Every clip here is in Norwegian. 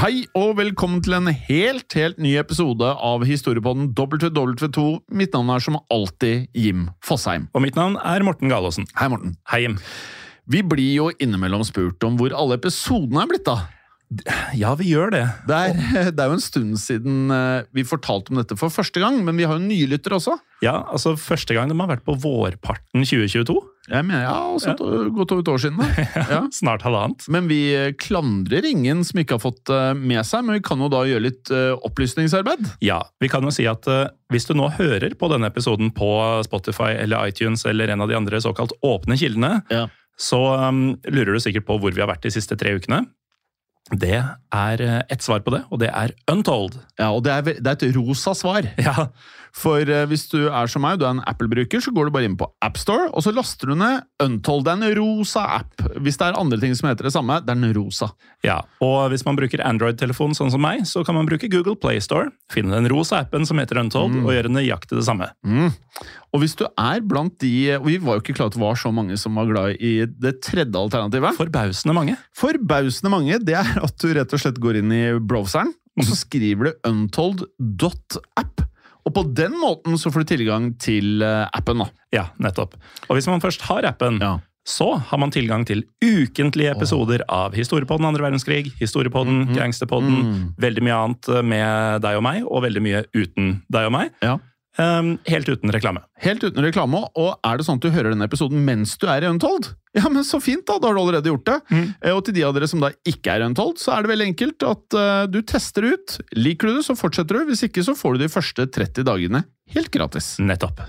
Hei og velkommen til en helt, helt ny episode av Historiepodden WW2. Mitt navn er som alltid Jim Fosheim. Og mitt navn er Morten Galaasen. Hei, Morten. Hei, Jim. Vi blir jo innimellom spurt om hvor alle episodene er blitt av. Ja, vi gjør det. Det er, det er, jo en stund siden eh, vi fortalte om dette for første gang, men vi har jo nylyttere også. Ja, altså første gang de har vært på vårparten 2022. Jeg mener, ja, også ja. Godt over et år siden. da. Ja. Snart halvannet. Men vi klandrer ingen som ikke har fått eh, med seg, men vi kan jo da gjøre litt opplysningsarbeid. Ja, vi kan jo si at hvis du nå hører på denne episoden på Spotify eller iTunes eller en av de andre såkalt åpne kildene, ja. så um, lurer du sikkert på hvor vi har vært de siste tre ukene. Det er ett svar på det, og det er Untold. Ja, og det er, det er et rosa svar. Ja. For uh, hvis du er som meg, du er en Apple-bruker, så går du bare inn på AppStore, og så laster du ned Untold. Det er en rosa app. Hvis det er andre ting som heter det samme, det er den rosa. Ja, og hvis man bruker Android-telefon sånn som meg, så kan man bruke Google Playstore, finne den rosa appen som heter Untold, mm. og gjøre nøyaktig det samme. Mm. Og hvis du er blant de og Vi var jo ikke klare at det var så mange som var glad i det tredje alternativet. Forbausende mange. Forbausende mange. Det er at du rett og slett går inn i browseren, og så skriver du untold.app. Og på den måten så får du tilgang til appen. da. Ja, nettopp. Og hvis man først har appen, ja. så har man tilgang til ukentlige episoder oh. av Historiepodden andre verdenskrig, Historiepodden, mm -hmm. Gangsterpodden, mm. veldig mye annet med deg og meg, og veldig mye uten deg og meg. Ja. Um, helt uten reklame. Helt uten reklame, og er det sånn at du hører denne episoden mens du er i Untold? Ja, men så fint, da! Da har du allerede gjort det. Mm. Og til de av dere som da ikke er i Untold, så er det veldig enkelt at uh, du tester ut. Liker du det, så fortsetter du. Hvis ikke, så får du de første 30 dagene helt gratis. Nettopp.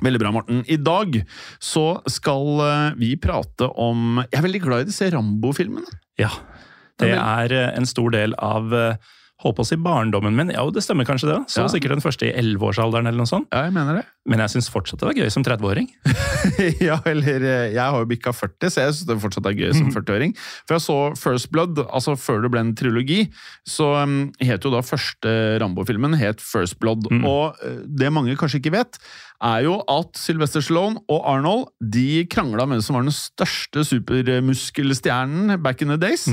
Veldig bra, Morten. I dag så skal uh, vi prate om Jeg er veldig glad i disse Rambo-filmene. Ja. Det er en stor del av uh, holdt på å si barndommen min. Ja, det stemmer kanskje det. da. Så Ja. sikkert den første i 11-årsalderen eller noe sånt. Ja, jeg mener det. Men jeg syns fortsatt det var gøy som 30-åring. ja, eller eh, Jeg har jo bikka 40, så jeg syns det fortsatt er gøy som 40-åring. For jeg så First Blood, altså før det ble en trilogi, så um, het jo da første Rambo-filmen het First Blood. Og eh, det mange kanskje ikke vet, er jo at Sylvester Stallone og Arnold de krangla med hvem som var den største supermuskelstjernen back in the days.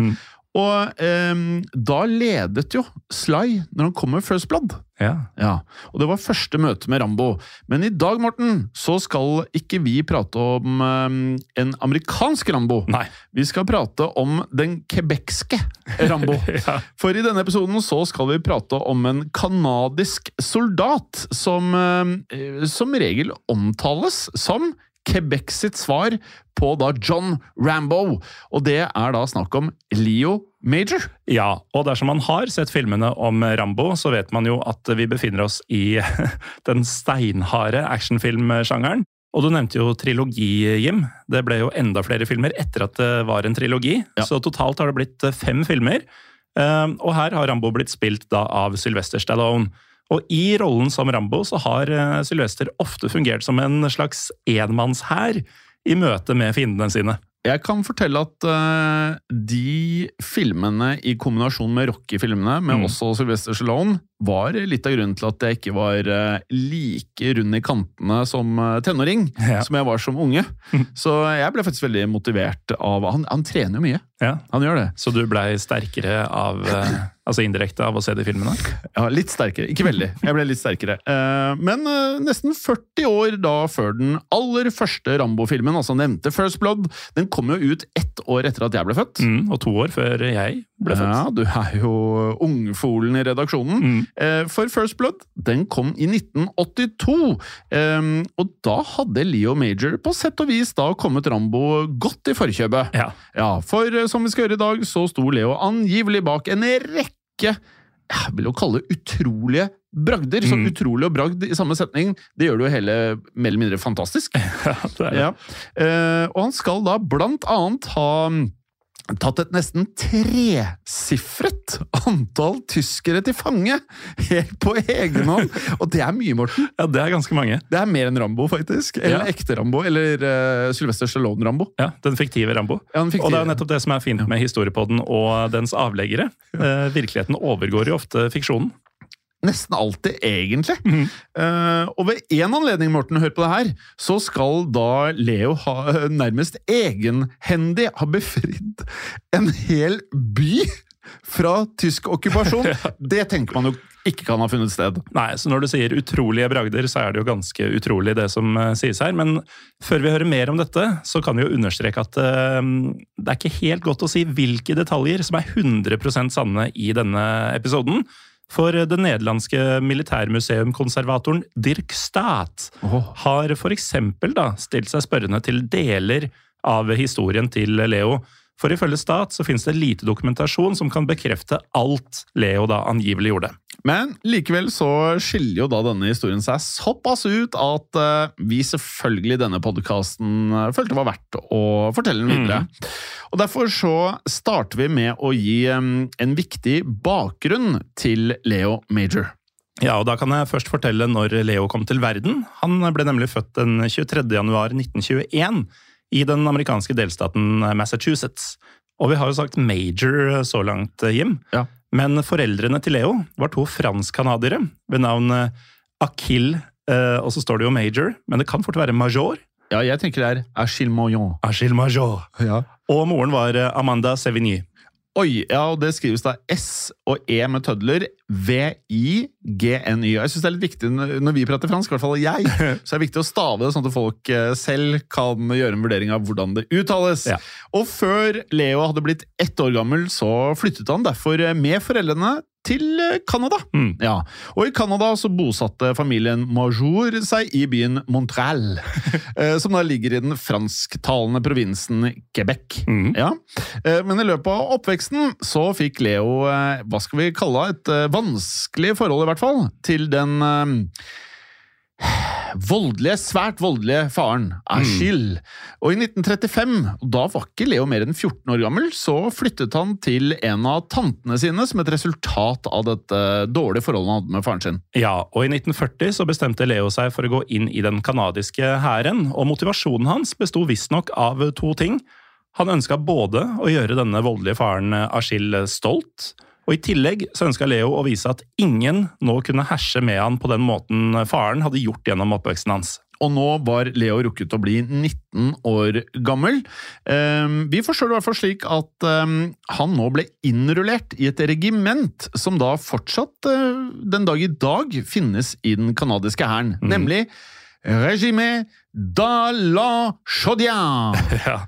Og em, da ledet jo Sly når han kom med First Blood. Ja. Ja, og det var første møte med Rambo. Men i dag, Morten, så skal ikke vi prate om um, en amerikansk Rambo. Nei. Vi skal prate om den quebecske Rambo. Ja. For i denne episoden så skal vi prate om en kanadisk soldat som eh, som regel omtales som Quebec sitt svar på da John Rambo. Og det er da snakk om Leo Major. Ja, og dersom man har sett filmene om Rambo, så vet man jo at vi befinner oss i den steinharde actionfilmsjangeren. Og du nevnte jo trilogi, Jim. Det ble jo enda flere filmer etter at det var en trilogi. Ja. Så totalt har det blitt fem filmer. Eh, Og her har Rambo blitt spilt da av Sylvester Stallone. Og i rollen som Rambo så har eh, Sylvester ofte fungert som en slags enmannshær i møte med fiendene sine. Jeg kan fortelle at uh, de filmene i kombinasjon med Rocky-filmene, men Mm. også Sylvester Stallone, var litt av grunnen til at jeg ikke var eh, like rund i kantene som eh, tenåring Ja. som jeg var som unge. Så jeg ble faktisk veldig motivert av Han, han trener jo mye. Ja. Han gjør det. Så du blei sterkere av eh, Altså indirekte av å se de filmene? Ja, Litt sterkere. Ikke veldig. Jeg ble litt sterkere. Men nesten 40 år da før den aller første Rambo-filmen, altså nevnte First Blood, den kom jo ut ett år etter at jeg ble født. Mm, og to år før jeg ble født. Ja, du er jo ungfolen i redaksjonen. Mm. Eh, For First Blood den kom i 1982, Ehm, og da hadde Leo Major på sett og vis da kommet Rambo godt i forkjøpet. Ja. Ja, for eh, som vi skal gjøre i dag, så sto Leo angivelig bak en rekke jeg vil jo kalle det utrolige bragder. Så Mm. utrolig og bragd i samme setning, det gjør det jo hele mer eller mindre fantastisk. ja, det er det. Ja. Eh, og han skal da blant annet ha tatt et nesten tresifret antall tyskere til fange, helt på egen hånd. Og det er mye, Morten. ja, det er ganske mange. Det er mer enn Rambo, faktisk. Eller Ja. ekte Rambo. Eller uh, Sylvester Stallone-Rambo. Ja, Den fiktive Rambo. Ja, den fiktive. Og det er nettopp det som er fint med historiepodden og dens avleggere. Uh, virkeligheten overgår jo ofte fiksjonen. Nesten alltid, egentlig. Mm. Uh, og ved én anledning, Morten, hør på det her, så skal da Leo ha eh, nærmest egenhendig ha befridd en hel by fra tysk okkupasjon. Det tenker man jo ikke kan ha funnet sted. Nei, så Når du sier utrolige bragder, så er det jo ganske utrolig det som uh, sies her. Men før vi hører mer om dette, så kan vi jo understreke at uh, det er ikke helt godt å si hvilke detaljer som er 100% sanne i denne episoden. For det nederlandske militærmuseumkonservatoren Dirk Staat oh. har eksempel stilt seg spørrende til deler av historien til Leo. For ifølge Stat så finnes det lite dokumentasjon som kan bekrefte alt Leo da angivelig gjorde. Men likevel så skiller jo da denne historien seg såpass ut at eh, vi selvfølgelig i denne podkasten følte det var verdt å fortelle den videre. Og Derfor så starter vi med å gi eh, en viktig bakgrunn til Leo Major. Ja, og Da kan jeg først fortelle når Leo kom til verden. Han ble nemlig født den 23. januar 1921 i den amerikanske delstaten Massachusetts. Og vi har jo sagt major så langt, Jim. Ja. Men foreldrene til Leo var to fransk-canadiere ved navn Akil, eh, og så står det jo major, men det kan fort være major. Ja, jeg tenker det er Achille Moyon. Achille Major. Ja. Og moren var eh, Amanda Sevigny. Oi, ja, og det skrives da S og E med tødler. V-I-G-N-Y. Jeg syns det er litt viktig når vi prater fransk, i hvert fall jeg, så er det viktig å stave det, sånn at folk eh, selv kan gjøre en vurdering av hvordan det uttales. Ja. Og før Leo hadde blitt ett år gammel, så flyttet han derfor med foreldrene til eh, Canada. Mm. Ja, og i Canada så bosatte familien Majour seg i byen Montreal, eh, som da ligger i den fransktalende provinsen Quebec. Mm. Ja, eh, Men i løpet av oppveksten så fikk Leo, eh, hva skal vi kalle det, et eh, vanskelig forhold i hvert fall, til den eh, voldelige, svært voldelige faren, Achille. Og i 1935, da var ikke Leo mer enn 14 år gammel, så flyttet han til en av tantene sine som et resultat av dette dårlige forholdet han hadde med faren sin. Ja, og i 1940 så bestemte Leo seg for å gå inn i den kanadiske hæren, og motivasjonen hans besto visstnok av to ting. Han ønska både å gjøre denne voldelige faren Achille stolt, og I tillegg så ønska Leo å vise at ingen nå kunne herse med han på den måten faren hadde gjort gjennom oppveksten hans. Og nå var Leo rukket å bli 19 år gammel. Um, vi forstår det i hvert fall slik at um, han nå ble innrullert i et regiment som da fortsatt uh, den dag i dag finnes i den canadiske hæren, mm. nemlig Regime da la Chaudière. Ja,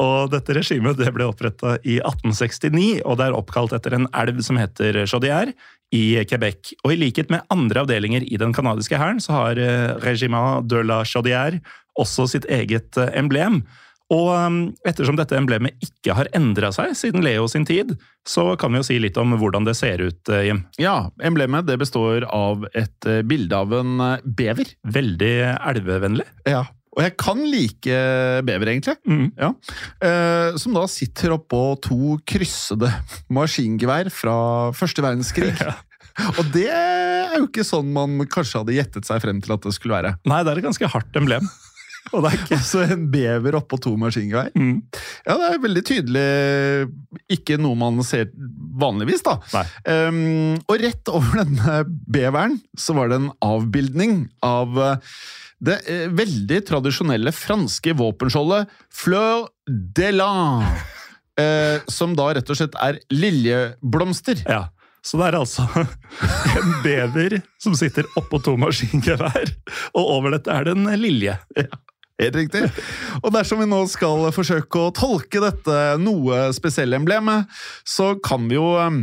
og dette regimet det ble oppretta i 1869, og det er oppkalt etter en elv som heter Chaudière i Quebec. Og i likhet med andre avdelinger i den canadiske hæren, så har eh, Regiment de la Chaudière også sitt eget eh, emblem. Og um, ettersom dette emblemet ikke har endra seg siden Leo sin tid, så kan vi jo si litt om hvordan det ser ut, eh, Jim. Ja, emblemet det består av et eh, bilde av en eh, bever. Veldig elvevennlig. Ja. Og jeg kan like bever, egentlig. Mm. Ja. Eh, som da sitter oppå to kryssede maskingevær fra første verdenskrig. Ja. Og det er jo ikke sånn man kanskje hadde gjettet seg frem til at det skulle være. Nei, det er et ganske hardt emblem. Og det er ikke så en bever oppå to maskingevær. Mm. Ja, det er veldig tydelig ikke noe man ser vanligvis, da. Um, og rett over denne beveren så var det en avbildning av eh, det eh, veldig tradisjonelle franske våpenskjoldet Fleur de lan. Eh, som da rett og slett er liljeblomster. Ja. Så det er altså en bever som sitter oppå to maskingevær, og over dette er det en lilje. Ja. Helt riktig. Og dersom vi nå skal forsøke å tolke dette noe spesielle emblemet, så kan vi jo um,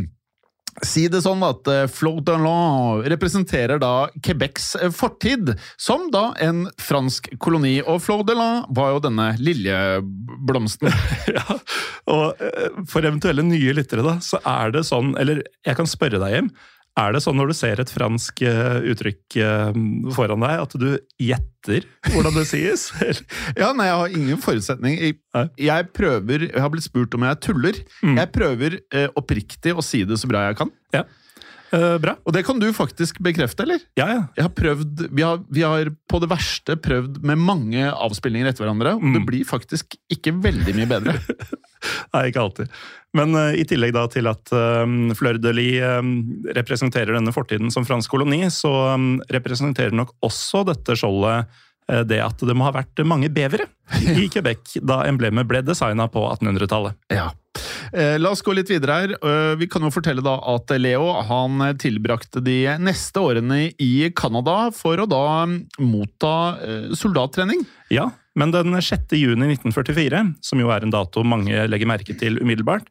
si det sånn at Flot Flaudelon representerer da Quebecs uh, fortid, som da en fransk koloni. Og Flaudelon var jo denne liljeblomsten. ja, og uh, for eventuelle nye lyttere, da, så er det sånn Eller jeg kan spørre deg hjem. Er det sånn når du ser et fransk uh, uttrykk uh, foran deg, at du gjetter hvordan det sies? ja, nei, jeg har ingen forutsetning. Jeg, jeg, prøver Jeg har blitt spurt om jeg tuller. Mm. Jeg prøver eh, oppriktig å si det så bra jeg kan. Ja. Uh, bra. Og det kan du faktisk bekrefte, eller? Ja, ja. Jeg har prøvd, vi har, vi har på det verste prøvd med mange avspillinger etter hverandre, og mm. det blir faktisk ikke veldig mye bedre. Nei, ikke alltid. Men uh, i tillegg da til at um, Fleur de Lis um, representerer denne fortiden som fransk koloni, så um, representerer nok også dette skjoldet uh, det at det må ha vært mange bevere i Quebec da emblemet ble designa på 1800-tallet. Ja. Eh, la oss gå litt videre her. Eh, vi kan jo fortelle da at Leo han tilbrakte de neste årene i Canada for å da motta eh, soldattrening. Ja, men den 6. juni 1944, som jo er en dato mange legger merke til umiddelbart,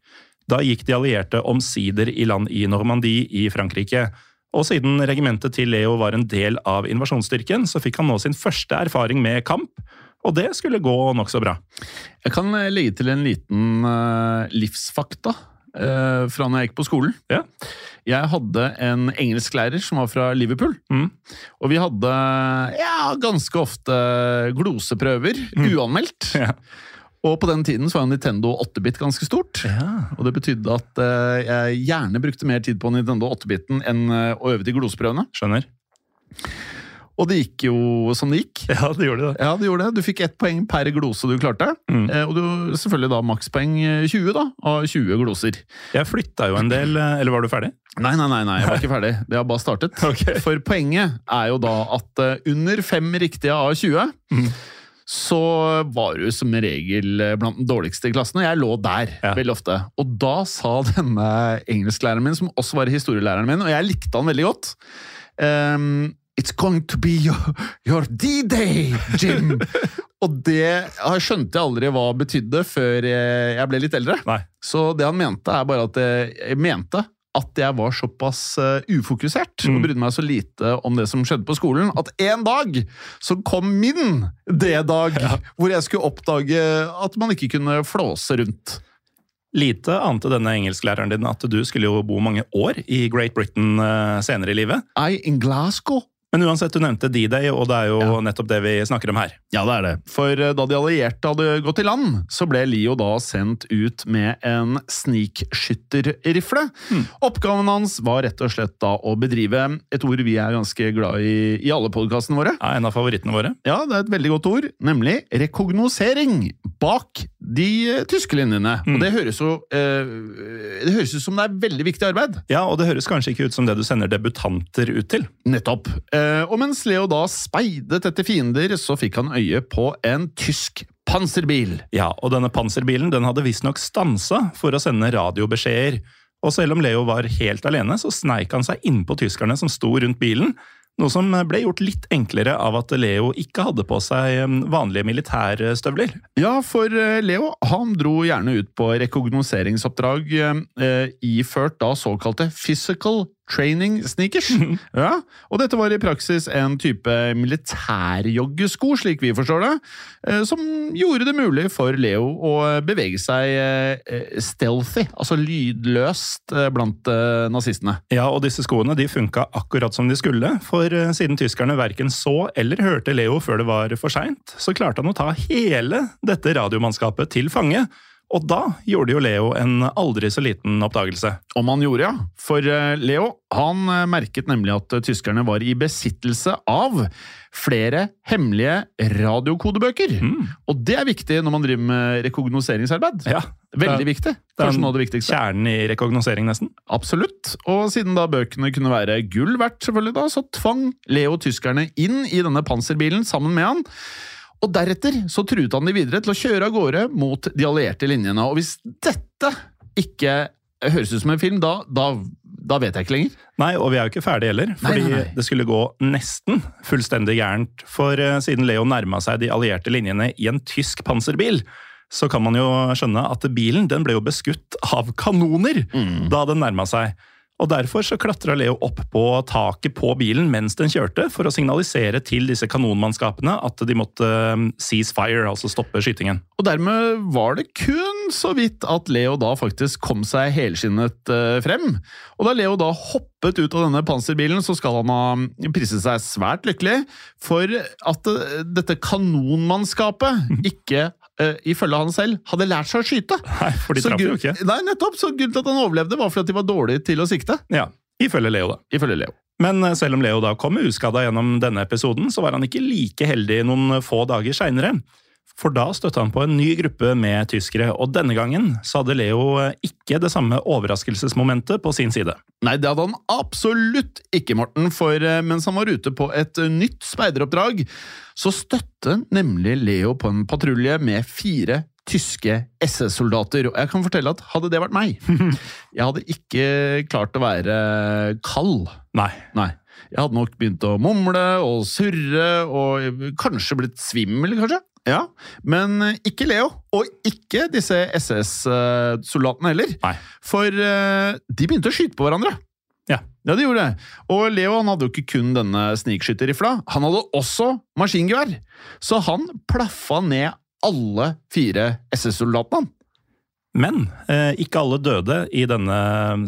da gikk de allierte omsider i land i Normandie i Frankrike. Og siden regimentet til Leo var en del av invasjonsstyrken, så fikk han nå sin første erfaring med kamp og det skulle gå nokså bra. Jeg kan eh, legge til en liten uh, livsfakta uh, fra når jeg gikk på skolen. Ja. Jeg hadde en engelsklærer som var fra Liverpool. Mm. Og vi hadde ja, ganske ofte gloseprøver, mm. uanmeldt. Ja. Og på den tiden så var Nintendo 8-bit ganske stort. Ja. Og det betydde at jeg gjerne brukte mer tid på Nintendo 8-biten enn å øve til gloseprøvene. Skjønner. Og det gikk jo som det gikk. Ja, det gjorde det. Ja, det gjorde det. Du fikk ett poeng per glose du klarte. Mm. Eh, og du selvfølgelig da makspoeng 20 da, av 20 gloser. Jeg flytta jo en del, eh, eller var du ferdig? Nei, nei, nei, nei jeg var ikke ferdig. Det har bare startet. Okay. For poenget er jo da at under fem riktige av 20 mm. så var du som regel blant den dårligste i klassen, og jeg lå der ja. veldig ofte. Og da sa denne engelsklæreren min, som også var historielæreren min, og jeg likte han veldig godt um, It's going to be your, your D-day, Jim! og det skjønte jeg aldri hva betydde før jeg ble litt eldre. Nei. Så det han mente, er bare at jeg mente at jeg var såpass uh, ufokusert mm. og brydde meg så lite om det som skjedde på skolen, at en dag så kom min D-dag, ja. hvor jeg skulle oppdage at man ikke kunne flåse rundt. Lite ante denne engelsklæreren din at du skulle jo bo mange år i Great Britain uh, senere i livet. I in Glasgow Men uansett, du nevnte D-Day, og det er jo Ja. nettopp det vi snakker om her. Ja, det er det. For eh, da de allierte hadde gått i land, så ble Leo da sendt ut med en snikskytterrifle. Oppgaven hans var rett og slett da å bedrive et ord vi er ganske glad i i alle podkastene våre. Ja, en av favorittene våre. Ja, det er et veldig godt ord, nemlig rekognosering bak de eh, tyske linjene. Og det høres jo eh, Det høres ut som det er veldig viktig arbeid. Ja, og det høres kanskje ikke ut som det du sender debutanter ut til. Nettopp. Eh, og mens Leo da speidet etter fiender, så fikk han øye på en tysk panserbil. Ja, og denne panserbilen den hadde visstnok stansa for å sende radiobeskjeder. Og selv om Leo var helt alene, så sneik han seg innpå tyskerne som sto rundt bilen. Noe som ble gjort litt enklere av at Leo ikke hadde på seg eh, vanlige militærstøvler. Ja, for eh, Leo han dro gjerne ut på rekognoseringsoppdrag eh, iført da såkalte physical training sneakers. Ja, og dette var i praksis en type militærjoggesko, slik vi forstår det, eh, som gjorde det mulig for Leo å bevege seg eh, stealthy, altså lydløst eh, blant nazistene. Ja, og disse skoene de funka akkurat som de skulle, for siden tyskerne verken så eller hørte Leo før det var for seint, så klarte han å ta hele dette radiomannskapet til fange. Og da gjorde jo Leo en aldri så liten oppdagelse. Om han gjorde, ja. For eh, Leo han eh, merket nemlig at eh, tyskerne var i besittelse av flere hemmelige radiokodebøker. Og det er viktig når man driver med rekognoseringsarbeid. Ja, Veldig det- viktig. det er Kanskje noe av det viktigste. Kjernen i rekognosering, nesten. Absolutt. Og siden da bøkene kunne være gull verdt, selvfølgelig da, så tvang Leo tyskerne inn i denne panserbilen sammen med han. Og deretter så truet han de videre til å kjøre av gårde mot de allierte linjene. Og hvis dette ikke høres ut som en film, da, da, da vet jeg ikke lenger. Nei, og vi er jo ikke ferdige heller, fordi nei, nei. det skulle gå nesten fullstendig gærent. For uh, siden Leo nærma seg de allierte linjene i en tysk panserbil, så kan man jo skjønne at bilen den ble jo beskutt av kanoner Mm. da den nærma seg. Og Derfor så klatra Leo opp på taket på bilen mens den kjørte, for å signalisere til disse kanonmannskapene at de måtte eh, cease fire, altså stoppe skytingen. Og dermed var det kun så vidt at Leo da faktisk kom seg helskinnet eh, frem. Og da Leo da hoppet ut av denne panserbilen, så skal han ha priset seg svært lykkelig for at eh, dette kanonmannskapet ikke, eh, ifølge han selv, hadde lært seg å skyte. Nei, for de traff jo ikke. Nei, nettopp. Så grunnen til at han overlevde, var fordi at de var dårlige til å sikte. Ja, Ifølge Leo, da. Ifølge Leo. Men eh, selv om Leo da kom uskada gjennom denne episoden, så var han ikke like heldig noen få dager seinere. For da støtta han på en ny gruppe med tyskere, og denne gangen så hadde Leo ikke det samme overraskelsesmomentet på sin side. Nei, det hadde han absolutt ikke, Morten, for eh, mens han var ute på et eh, nytt speideroppdrag, så støtte nemlig Leo på en patrulje med fire tyske SS-soldater. Og jeg kan fortelle at hadde det vært meg, jeg hadde ikke klart å være kald. Nei. Nei. Jeg hadde nok begynt å mumle og surre og kanskje blitt svimmel, kanskje. Ja, Men eh, ikke Leo, og ikke disse SS-soldatene heller. Nei. For eh, de begynte å skyte på hverandre. Ja. Ja, de gjorde det. Og Leo han hadde jo ikke kun denne snikskytterrifla, han hadde også maskingevær. Så han plaffa ned alle fire SS-soldatene. Men eh, ikke alle døde i denne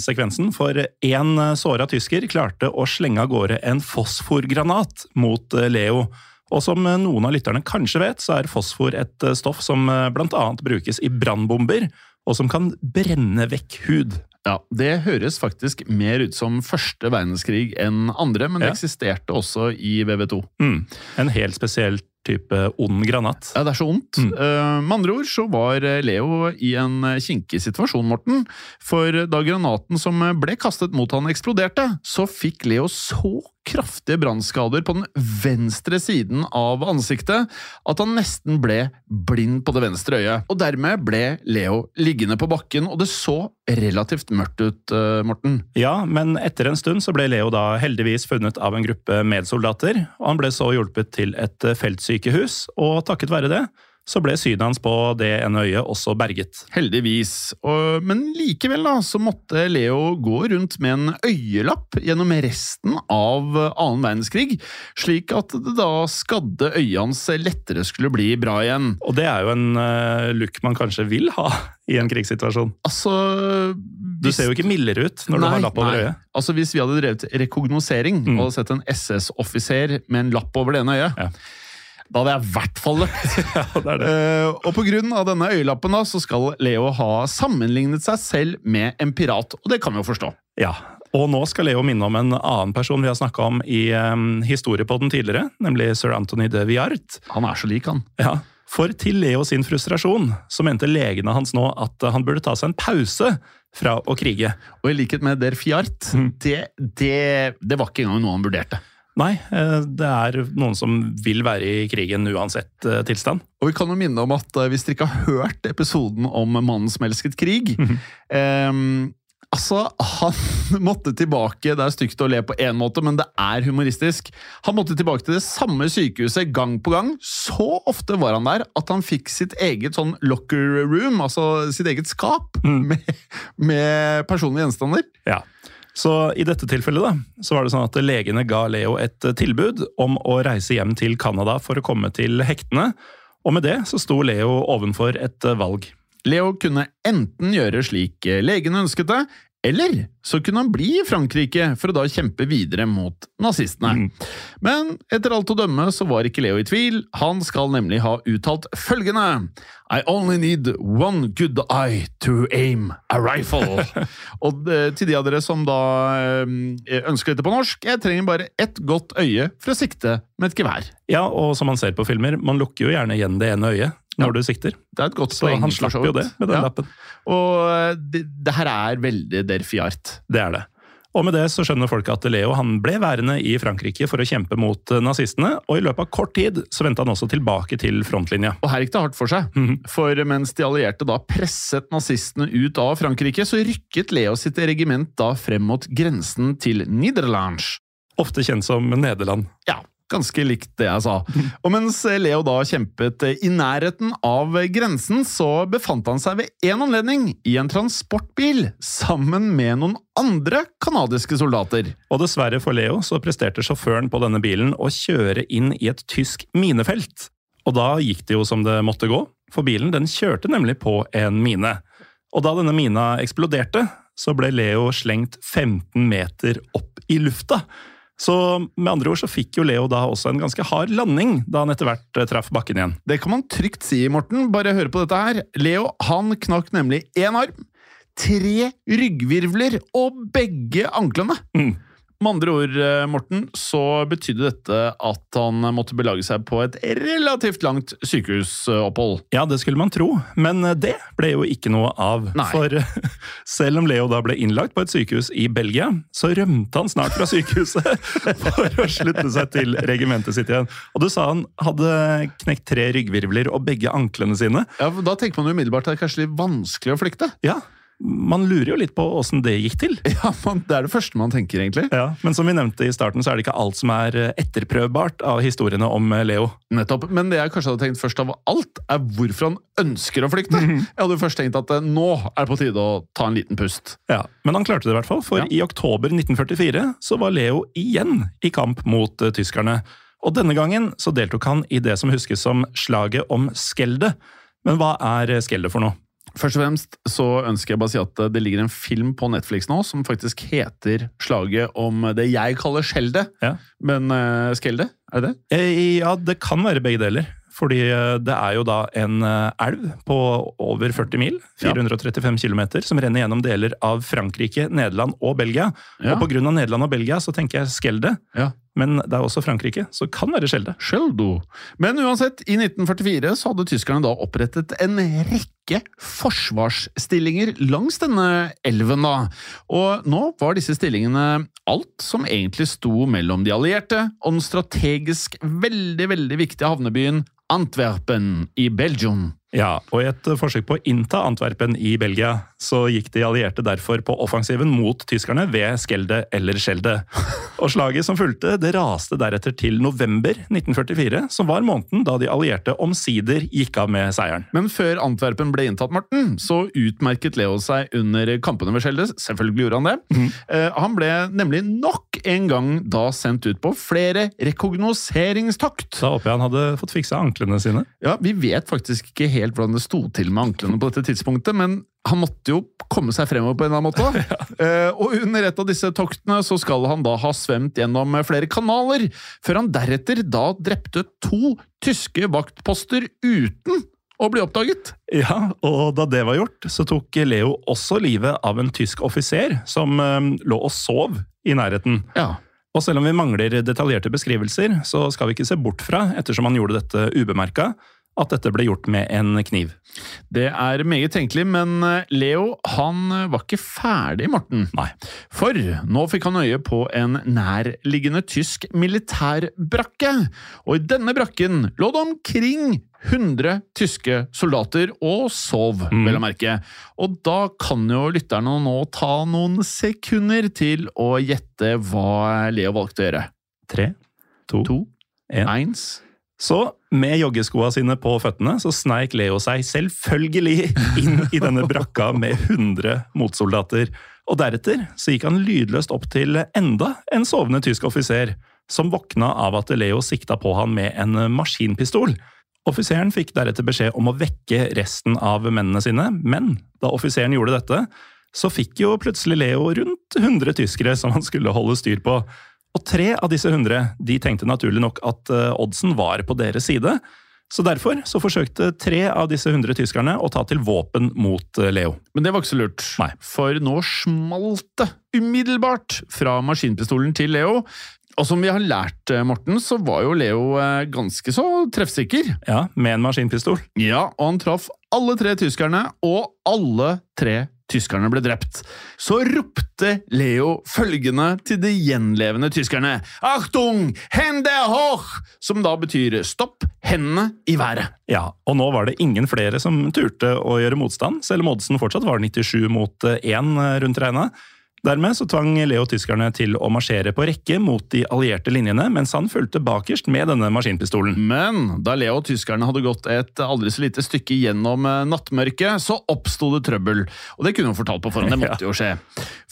sekvensen, for én såra tysker klarte å slenge av gårde en fosforgranat mot eh, Leo. Og som eh, noen av lytterne kanskje vet, så er fosfor et eh, stoff som bl.a. blant annet brukes i brannbomber, og som kan brenne vekk hud. Ja, Det høres faktisk mer ut som første verdenskrig enn andre, men det Ja. eksisterte også i VV2. Mm. En helt spesiell type ond granat. Ja, det er så ondt. Mm. Uh, med andre ord så var Leo i en kinkig situasjon, Morten. For da granaten som ble kastet mot han eksploderte, så fikk Leo så kraftige brannskader på den venstre siden av ansiktet at han nesten ble blind på det venstre øyet. Og dermed ble Leo liggende på bakken, og det så relativt mørkt ut, eh, Morten. Ja, men etter en stund så ble Leo da heldigvis funnet av en gruppe medsoldater, og han ble så hjulpet til et eh, feltsykehus, og takket være det så ble synet hans på det ene øyet også berget. Heldigvis. Og, men likevel da, så måtte Leo gå rundt med en øyelapp gjennom resten av annen verdenskrig, slik at det da skadde øyet hans lettere skulle bli bra igjen. Og det er jo en eh, look man kanskje vil ha i en krigssituasjon. Altså, Du ser jo ikke mildere ut når du har lapp over nei. øyet. Altså Hvis vi hadde drevet rekognosering Mm. og sett en SS-offiser med en lapp over det ene øyet, Ja. Da hadde jeg i hvert fall løpt. det er det. Uh, og av denne øyelappen da, så skal Leo ha sammenlignet seg selv med en pirat, og det kan vi jo forstå. Ja, og nå skal Leo minne om en annen person vi har snakka om i um, historiepodden tidligere, nemlig sir Anthony de Viart. Han er så lik, han. Ja, For til Leo sin frustrasjon så mente legene hans nå at han burde ta seg en pause fra å krige. Og i likhet med Der Fiart, Mm. det, det, det var ikke engang noe han vurderte. Nei, eh, det er noen som vil være i krigen uansett eh, tilstand. Og vi kan jo minne om at eh, hvis dere ikke har hørt episoden om mannen som elsket krig ehm, Altså, han måtte tilbake Det er stygt å le på én måte, men det er humoristisk. Han måtte tilbake til det samme sykehuset gang på gang. Så ofte var han der at han fikk sitt eget sånn locker room, altså sitt eget skap, med, med personlige gjenstander. Ja. Så i dette tilfellet da, så var det sånn at legene ga Leo et eh, tilbud om å reise hjem til Canada for å komme til hektene, og med det så sto Leo ovenfor et eh, valg. Leo kunne enten gjøre slik eh, legene ønsket det, eller så kunne han bli i Frankrike for å da kjempe videre mot nazistene. Men etter alt å dømme så var ikke Leo i tvil. Han skal nemlig ha uttalt følgende I only need one good eye to aim a rifle. Og eh, til de av dere som da eh, ønsker dette på norsk, jeg trenger bare ett godt øye for å sikte med et gevær. Ja, og som man ser på filmer, man lukker jo gjerne igjen det ene øyet når du sikter. Det er et godt Så poeng. han slapp jo det med den Ja. lappen. Og eh, det, det her er veldig derfiart. Det er det. Og med det så skjønner folk at Leo han ble værende i Frankrike for å kjempe mot eh, nazistene, og i løpet av kort tid så vendte han også tilbake til frontlinja. Og her gikk det hardt for seg. Mhm. For mens de allierte da presset nazistene ut av Frankrike, så rykket Leo sitt regiment da frem mot grensen til Nederlands. Ofte kjent som Nederland. Ja, ganske likt det jeg sa. Og mens Leo da kjempet i nærheten av grensen, så befant han seg ved en anledning i en transportbil sammen med noen andre kanadiske soldater. Og dessverre for Leo så presterte sjåføren på denne bilen å kjøre inn i et tysk minefelt. Og da gikk det jo som det måtte gå, for bilen den kjørte nemlig på en mine. Og da denne mina eksploderte, så ble Leo slengt 15 meter opp i lufta. Så med andre ord så fikk jo Leo da også en ganske hard landing da han etter hvert eh, traff bakken igjen. Det kan man trygt si, Morten. Bare hør på dette her. Leo han knakk nemlig én arm, tre ryggvirvler og begge anklene. Mm. Med andre ord, eh, Morten, så betydde dette at han måtte belage seg på et relativt langt sykehusopphold. Ja, det skulle man tro, men det ble jo ikke noe av. Nei. For selv om Leo da ble innlagt på et sykehus i Belgia, så rømte han snart fra sykehuset for å slutte seg til regimentet sitt igjen. Og du sa han hadde knekt tre ryggvirvler og begge anklene sine. Ja, for Da tenker man jo umiddelbart at det er kanskje litt vanskelig å flykte. Ja, man lurer jo litt på åssen det gikk til. Ja, man, Det er det første man tenker, egentlig. Ja, Men som vi nevnte i starten, så er det ikke alt som er eh, etterprøvbart av historiene om eh, Leo. Nettopp. Men det jeg kanskje hadde tenkt først av alt, er hvorfor han ønsker å flykte. Jeg hadde jo først tenkt at eh, nå er det på tide å ta en liten pust. Ja, Men han klarte det i hvert fall, for Ja. i oktober 1944 så var Leo igjen i kamp mot tyskerne. Og denne gangen så deltok han i det som huskes som slaget om Skelde. Men hva er Skelde for noe? Først og fremst så ønsker jeg bare å si at det ligger en film på Netflix nå som faktisk heter Slaget om det jeg kaller skjeldet. Ja. Men uh, skelde, er det det? Eh, Ja, det kan være begge deler. Fordi eh, det er jo da en eh, elv på over 40 mil, 435 km, som renner gjennom deler av Frankrike, Nederland og Belgia. Ja. Og av Nederland og Belgia så tenker jeg Skelde, Ja. Men det er også Frankrike, så det kan være Skjelde. Skjeldo. Men uansett, i 1944 så hadde tyskerne da opprettet en rekke forsvarsstillinger langs denne elven. da. Og nå var disse stillingene alt som egentlig sto mellom de allierte og den strategisk veldig, veldig viktige havnebyen Antwerpen i Belgium. Ja, og i et eh, forsøk på å innta Antwerpen i Belgia, så gikk de allierte derfor på offensiven mot tyskerne ved Skelde eller Skjelde. Og slaget som fulgte, det raste deretter til november 1944, som var måneden da de allierte omsider gikk av med seieren. Men før Antwerpen ble inntatt, Morten, så utmerket Leo seg under kampene ved Skjelde. Selvfølgelig gjorde han det. Mm. han ble nemlig nok en gang da sendt ut på flere rekognoseringstokt. Da håper jeg han hadde fått fiksa anklene sine. Ja, Vi vet faktisk ikke helt hvordan det sto til med anklene på dette tidspunktet, men han måtte jo komme seg fremover på en eller annen måte. ja. og under et av disse toktene så skal han da ha svømt gjennom flere kanaler, før han deretter da drepte to tyske vaktposter uten å bli oppdaget. Ja, og da det var gjort, så tok Leo også livet av en tysk offiser som eh, lå og sov i nærheten. Ja. Og selv om vi mangler detaljerte beskrivelser, så skal vi ikke se bort fra, ettersom han gjorde dette ubemerka, at dette ble gjort med en kniv. Det er meget tenkelig, men eh, Leo han var ikke ferdig, Morten. Nei. For nå fikk han øye på en nærliggende tysk militærbrakke, og i denne brakken lå det omkring 100 tyske soldater og sov, Mm. vel å merke. Og da kan jo lytterne nå ta noen sekunder til å gjette hva Leo valgte å gjøre. Tre, to, To, en. eins Så med joggeskoa sine på føttene så sneik Leo seg selvfølgelig inn i denne brakka med 100 motsoldater. Og deretter så gikk han lydløst opp til enda en sovende tysk offiser, som våkna av at Leo sikta på han med en maskinpistol. Offiseren fikk deretter beskjed om å vekke resten av mennene sine, men da offiseren gjorde dette, så fikk jo plutselig Leo rundt 100 tyskere som han skulle holde styr på. Og tre av disse 100 de tenkte naturlig nok at eh, oddsen var på deres side, så derfor så forsøkte tre av disse 100 tyskerne å ta til våpen mot eh, Leo. Men det var ikke så lurt, Nei. for nå smalt det umiddelbart fra maskinpistolen til Leo. Og som vi har lært, eh, Morten, så var jo Leo ganske så treffsikker. Ja, med en maskinpistol. Ja, og han traff alle tre tyskerne, og alle tre tyskerne ble drept. Så ropte Leo følgende til de gjenlevende tyskerne. Achtung! Hände hoch! Som da betyr stopp, hendene i været. Ja, og nå var det ingen flere som turte å gjøre motstand, selv om oddsen fortsatt var 97 mot 1 rundt regna. Dermed så tvang Leo tyskerne til å marsjere på rekke mot de allierte linjene, mens han fulgte bakerst med denne maskinpistolen. Men da Leo og tyskerne hadde gått et aldri så lite stykke gjennom eh, nattmørket, så oppsto det trøbbel. Og det kunne hun fortalt på forhånd, det måtte jo skje.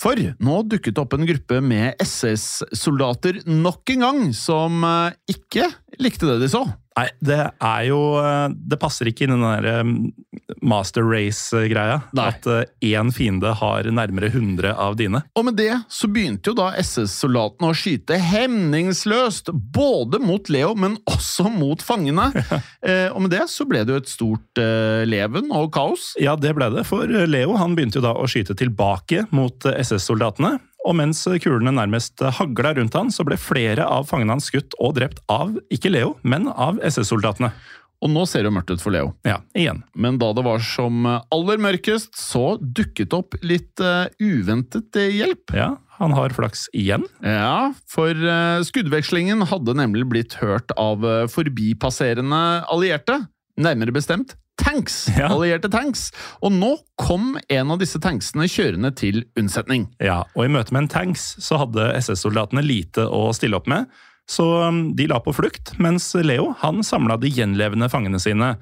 For nå dukket det opp en gruppe med SS-soldater nok en gang, som eh, ikke likte det de så. Nei, det er jo eh, Det passer ikke inn i den der eh, master race-greia. At én fiende har nærmere 100 av dine. Og med det så begynte jo da SS-soldatene å skyte hemningsløst, både mot Leo, men også mot fangene. eh, og med det så ble det jo et stort eh, leven og kaos. Ja, det ble det, for Leo han begynte jo da å skyte tilbake mot eh, SS-soldatene. Og mens kulene nærmest hagla rundt han, så ble flere av fangene hans skutt og drept av ikke Leo, men av SS-soldatene. Og nå ser det mørkt ut for Leo. Ja, igjen. Men da det var som aller mørkest, så dukket opp litt uh, uventet eh, hjelp. Ja, han har flaks igjen. Ja, for eh, skuddvekslingen hadde nemlig blitt hørt av forbipasserende allierte. Nærmere bestemt tanks! Ja. Allierte tanks. Og nå kom en av disse tanksene kjørende til unnsetning. Ja, og i møte med en tanks så hadde SS-soldatene lite å stille opp med, så um, de la på flukt, mens Leo han samla de gjenlevende fangene sine.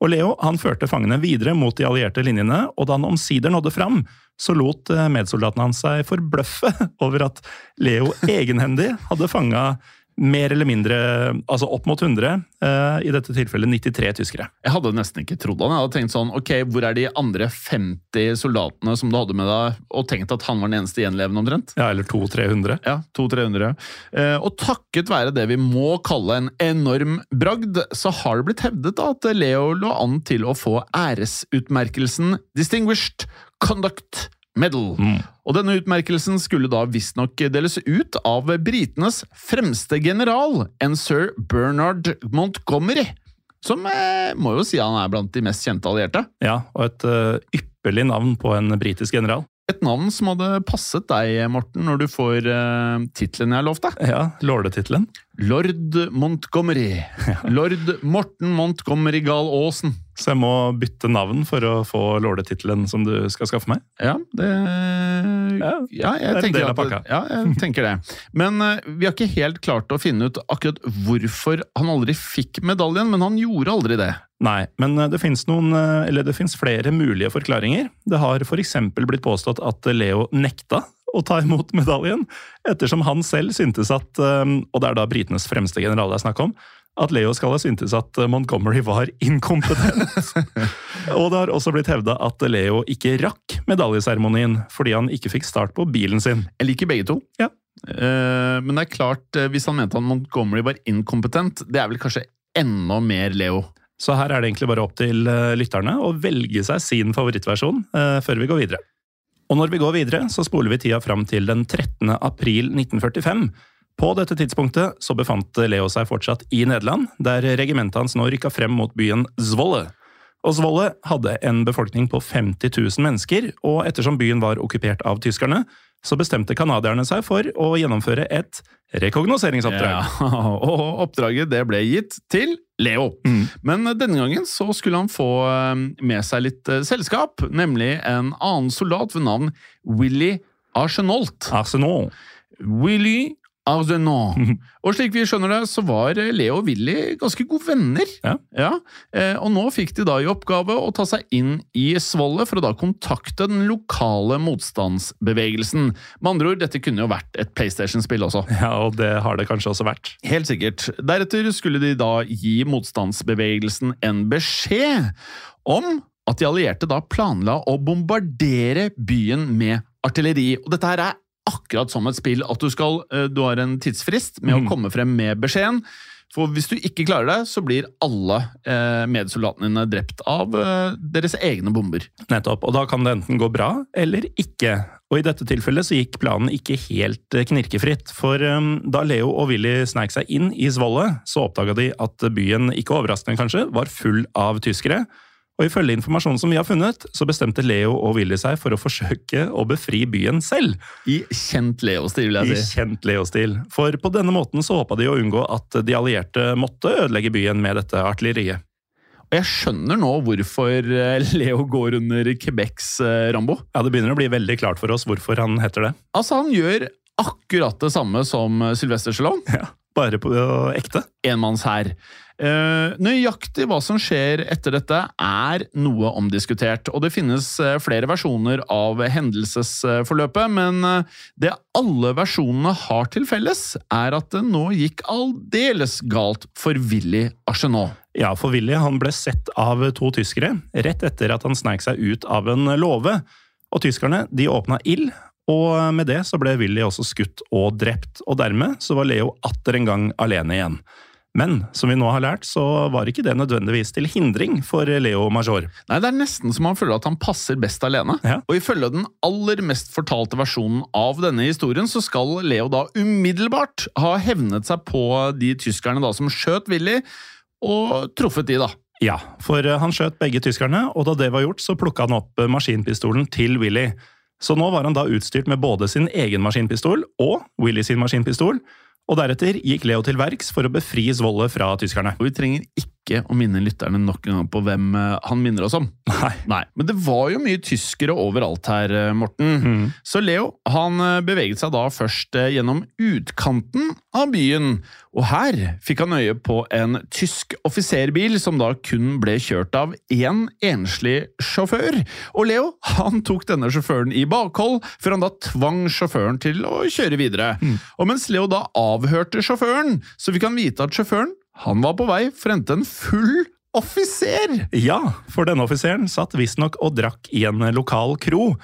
Og Leo han førte fangene videre mot de allierte linjene, og da han omsider nådde fram, så lot eh, medsoldatene hans seg forbløffe over at Leo egenhendig hadde fanga mer eller mindre, altså opp mot 100, eh, i dette tilfellet 93 tyskere. Jeg hadde nesten ikke trodd han. Jeg hadde tenkt sånn, ok, hvor er de andre 50 soldatene som du hadde med deg, og tenkt at han var den eneste gjenlevende omtrent? Ja, eller 200-300. Ja, 200-300. Eh, og takket være det vi må kalle en enorm bragd, så har det blitt hevdet da at Leo lå an til å få æresutmerkelsen Distinguished Conduct Medal. Og denne utmerkelsen skulle da visstnok deles ut av britenes fremste general, en sir Bernard Montgomery. Som eh, må jo si han er blant de mest kjente allierte. Ja, og et uh, ypperlig navn på en britisk general. Et navn som hadde passet deg, Morten, når du får uh, tittelen jeg lovte. Ja, lordetittelen. Lord Montgomery. Lord Morten Montgomery Gahl Aasen. Så jeg må bytte navn for å få lordetittelen som du skal skaffe meg? Ja, det Ja, jeg det er en tenker at-. Ja, jeg tenker det. Men eh, vi har ikke helt klart å finne ut akkurat hvorfor han aldri fikk medaljen, men han gjorde aldri det. Nei, men eh, det noen, eh, eller det finnes flere mulige forklaringer. Det har f.eks. blitt påstått at Leo nekta å ta imot medaljen, ettersom han selv syntes at, eh, og det er da britenes fremste general det er snakk om, at Leo skal ha syntes at Montgomery var inkompetent. og det har også blitt hevda at Leo ikke rakk medaljeseremonien fordi han ikke fikk start på bilen sin. Jeg liker begge to. Ja. Uh, men det er klart, eh, hvis han mente at Montgomery var inkompetent, det er vel kanskje enda mer Leo. Så her er det egentlig bare opp til lytterne å velge seg sin favorittversjon uh, før vi går videre. Og når vi går videre, så spoler vi tida fram til den 13. april 1945. På dette tidspunktet så befant Leo seg fortsatt i Nederland, der regimentet hans nå rykka frem mot byen Zwolle. Og Zwolle hadde en befolkning på 50 000 mennesker, og ettersom byen var okkupert av tyskerne, så bestemte canadierne seg for å gjennomføre et rekognoseringsoppdrag. Ja, og oppdraget det ble gitt til Leo. Mm. Men denne gangen så skulle han få eh, med seg litt eh, selskap, nemlig en annen soldat ved navn Willy Arsenault. Arsenal. Willy Arsenault. Og slik vi skjønner det, så var Leo og Willy ganske gode venner. Ja. ja. Og nå fikk de da i oppgave å ta seg inn i Svolle for å da kontakte den lokale motstandsbevegelsen. Med andre ord, dette kunne jo vært et PlayStation-spill også. Ja, og det har det kanskje også vært. Helt sikkert. Deretter skulle de da gi motstandsbevegelsen en beskjed om at de allierte da planla å bombardere byen med artilleri. Og dette her er akkurat som et spill, at du, skal, eh, du har en tidsfrist med å komme frem med beskjeden. For hvis du ikke klarer det, så blir alle eh, medsoldatene dine drept av eh, deres egne bomber. Nettopp, og da kan det enten gå bra eller ikke. Og i dette tilfellet så gikk planen ikke helt eh, knirkefritt, for um, da Leo og Willy sneik seg inn i Svolle, så oppdaga de at byen, ikke overraskende kanskje, var full av tyskere. Og ifølge informasjonen som vi har funnet, så bestemte Leo og Willy seg for å forsøke å befri byen selv. I kjent Leo-stil, vil I jeg si. kjent Leo-stil. For på denne måten så håpa de å unngå at de allierte måtte ødelegge byen med dette artilleriet. Og jeg skjønner nå hvorfor eh, Leo går under Quebecs eh, Rambo. Ja, Det begynner å bli veldig klart for oss hvorfor han heter det. Altså, han gjør akkurat det samme som eh, Sylvester Stallone. Ja, Bare på ekte. Enmannshær. Uh, nøyaktig hva som skjer etter dette, er noe omdiskutert. Og det finnes eh, flere versjoner av hendelsesforløpet, men det alle versjonene har til felles, er at det nå gikk aldeles galt for Willy Arsenault. Ja, for Willy han ble sett av to tyskere rett etter at han sneik seg ut av en låve. Og tyskerne de åpna ild, og med det så ble Willy også skutt og drept. Og dermed så var Leo atter en gang alene igjen. Men som vi nå har lært, så var ikke det nødvendigvis til hindring for Leo Major. Nei, Det er nesten som han føler at han passer best alene. Ja. Og ifølge den aller mest fortalte versjonen av denne historien, så skal Leo da umiddelbart ha hevnet seg på de tyskerne da som skjøt Willy, og truffet de, da. Ja, for han skjøt begge tyskerne, og da det var gjort, så plukka han opp maskinpistolen til Willy. Så nå var han da utstyrt med både sin egen maskinpistol og Willy sin maskinpistol, og deretter gikk Leo til verks for å befri Zwolle fra tyskerne. Og vi trenger ikke å minne lytterne nok en gang på hvem eh, han minner oss om. Nei. Nei. Men det var jo mye tyskere overalt her, eh, Morten. Mm. Så Leo han eh, beveget seg da først gjennom utkanten av byen, og her fikk han øye på en tysk offiserbil som da kun ble kjørt av én enslig sjåfør. Og Leo han tok denne sjåføren i bakhold, før han da tvang sjåføren til å kjøre videre. Og mens Leo da avhørte sjåføren, så fikk han vite at sjåføren han var på vei for å hente en full offiser! Ja, for denne offiseren satt visstnok og drakk i en lokal kro.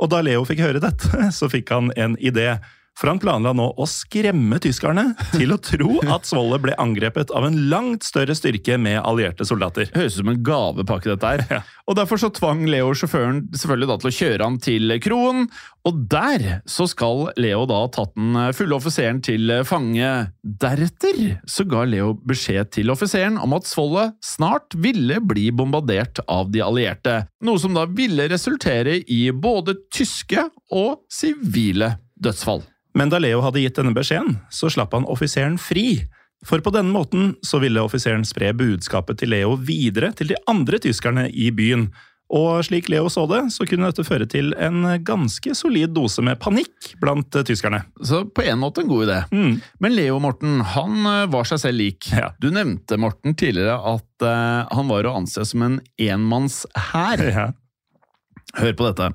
Og da Leo fikk høre dette, så fikk han en idé. For han planla nå å skremme tyskerne til å tro at Svolle ble angrepet av en langt større styrke med allierte soldater. Høres ut som en gavepakke, dette her. Og Derfor så tvang Leo sjåføren selvfølgelig da til å kjøre han til kroen, og der så skal Leo da ha tatt den fulle offiseren til fange. Deretter så ga Leo beskjed til offiseren om at Svolle snart ville bli bombardert av de allierte, noe som da ville resultere i både tyske og sivile dødsfall. Men da Leo hadde gitt denne beskjeden, så slapp han offiseren fri. For på denne måten så ville offiseren spre budskapet til Leo videre til de andre tyskerne i byen. Og slik Leo så det, så kunne dette føre til en ganske solid dose med panikk blant eh, tyskerne. Så på en måte en god idé. Mm. Men Leo Morten, han eh, var seg selv lik. Ja. Du nevnte Morten tidligere at uh, han var å anse som en enmannshær. Ja. Hør på dette.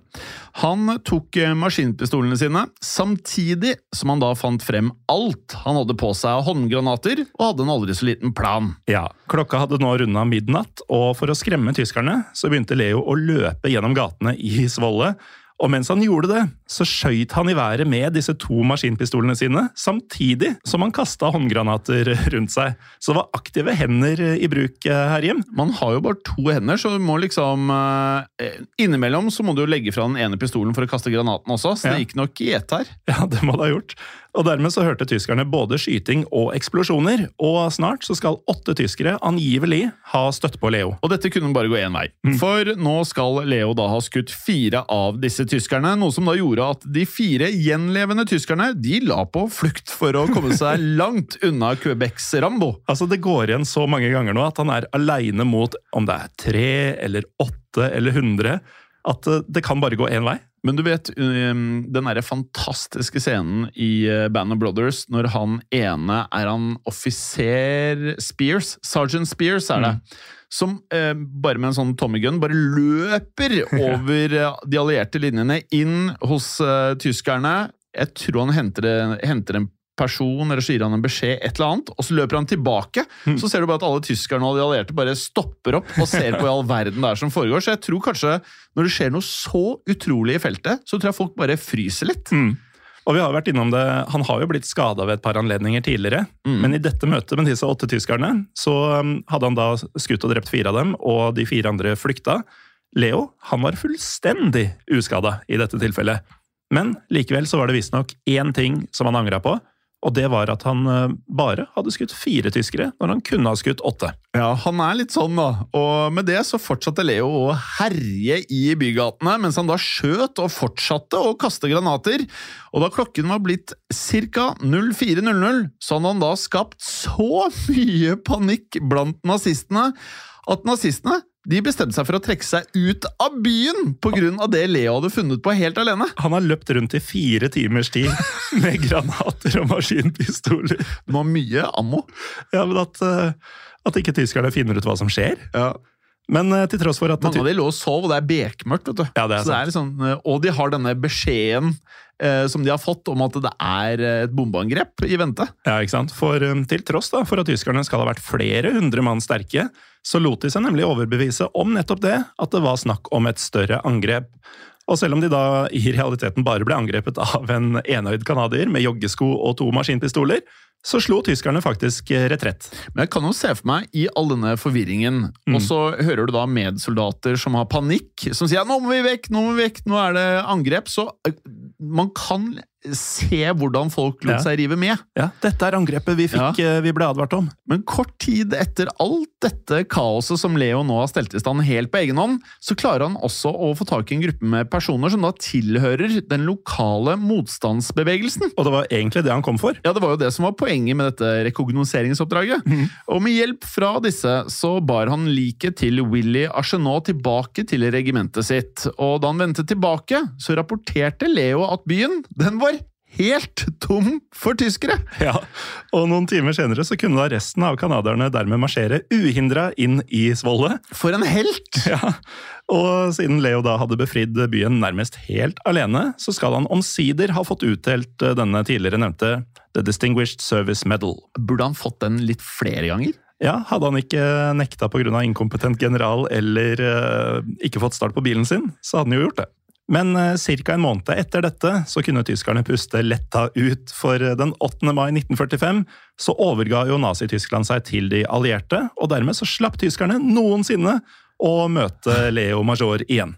Han tok eh, maskinpistolene sine, samtidig som han da fant frem alt han hadde på seg av håndgranater, og hadde en aldri så liten plan. Ja, Klokka hadde nå runda midnatt, og for å skremme tyskerne så begynte Leo å løpe gjennom gatene i Svolle. Og mens han gjorde det, så skøyt han i været med disse to maskinpistolene sine, samtidig som han kasta håndgranater rundt seg. Så det var aktive hender i bruk eh, her hjem. Man har jo bare to hender, så du må liksom eh, Innimellom så må du jo legge fra den ene pistolen for å kaste granaten også, så det gikk nok i ett her. Ja, det må det ha gjort. Og dermed så hørte tyskerne både skyting og eksplosjoner, og snart så skal åtte tyskere angivelig ha støtt på Leo. Og dette kunne bare gå én vei. For nå skal Leo da ha skutt fire av disse tyskerne, noe som da gjorde at de fire gjenlevende tyskerne de la på flukt for å komme seg langt unna Quebecs Rambo. Altså, Det går igjen så mange ganger nå at han er aleine mot om det er tre eller åtte eller hundre, at eh, det kan bare gå én vei. Men du vet um, den derre fantastiske scenen i uh, Band of Brothers når han ene er han offiser Spears, Sergeant Spears er det, som eh, bare med en sånn Tommy gun bare løper over eh, de allierte linjene inn hos eh, tyskerne. Jeg tror han henter, henter en person, eller så gir han en beskjed, et eller annet, og så løper han tilbake. Så ser du bare at alle tyskerne og de allierte bare stopper opp og ser på i all verden det er som foregår. Så jeg tror kanskje, når det skjer noe så utrolig i feltet, så tror jeg folk bare fryser litt. Og vi har vært innom det, Han har jo blitt skada ved et par anledninger tidligere, men i dette møtet med disse åtte tyskerne så um, hadde han da skutt og drept fire av dem, og de fire andre flykta. Leo han var fullstendig uskada i dette tilfellet. Men likevel så var det visstnok én ting som han angra på, og det var at han uh, bare hadde skutt fire tyskere når han kunne ha skutt åtte. Ja, han er litt sånn, da. Og med det så fortsatte Leo å herje i bygatene, mens han da skjøt og fortsatte å kaste granater. Og da klokken var blitt ca. 04.00, så hadde han da skapt så mye panikk blant nazistene at nazistene de bestemte seg for å trekke seg ut av byen pga. det Leo hadde funnet på helt alene. Han har løpt rundt i fire timers tid med granater og maskinpistoler. Det var mye ammo. Ja, men at, uh, at ikke tyskerne finner ut hva som skjer. Ja. Men uh, til tross for at Mange av de lå og sov, og det er bekmørkt. vet du. Ja, det er så det er liksom, og de har denne beskjeden eh, som de har fått om at det er eh, et bombeangrep i vente. Ja, ikke sant? For til tross da, for at tyskerne skal ha vært flere hundre mann sterke, så lot de seg nemlig overbevise om nettopp det, at det var snakk om et større angrep. Og selv om de da i realiteten bare ble angrepet av en enøyd canadier med joggesko og to maskinpistoler, så slo tyskerne faktisk retrett. Men jeg kan jo se for meg, i all denne forvirringen, Mm. og så hører du da medsoldater som har panikk, som sier 'nå må vi vekk, nå må vi vekk, nå er det angrep', så eh, man kan se hvordan folk lot Ja. seg rive med. Ja, dette er angrepet vi fikk, ja. vi ble advart om. Men kort tid etter alt dette kaoset som Leo nå har stelt i stand helt på egen hånd, så klarer han også å få tak i en gruppe med personer som da tilhører den lokale motstandsbevegelsen. Og det var egentlig det han kom for. Ja, det var jo det som var poenget med dette rekognoseringsoppdraget. Og med hjelp fra disse så bar han liket til Willy Arsenault tilbake til regimentet sitt. Og da han vendte tilbake, så rapporterte Leo at byen, den var helt tom for tyskere! Ja, Og noen timer senere så kunne da resten av canadierne dermed marsjere uhindra inn i Svolle. For en helt! Ja, Og siden Leo da hadde befridd byen nærmest helt alene, så skal han omsider ha fått utdelt eh, denne tidligere nevnte The Distinguished Service Medal. Burde han fått den litt flere ganger? Ja, Hadde han ikke nekta pga. inkompetent general eller uh, ikke fått start på bilen sin, så hadde han jo gjort det. Men uh, ca. en måned etter dette så kunne tyskerne puste letta ut, for eh, den 8. mai 1945 så overga jo Nazi-Tyskland seg til de allierte, og dermed så slapp tyskerne noensinne å møte Leo Major igjen.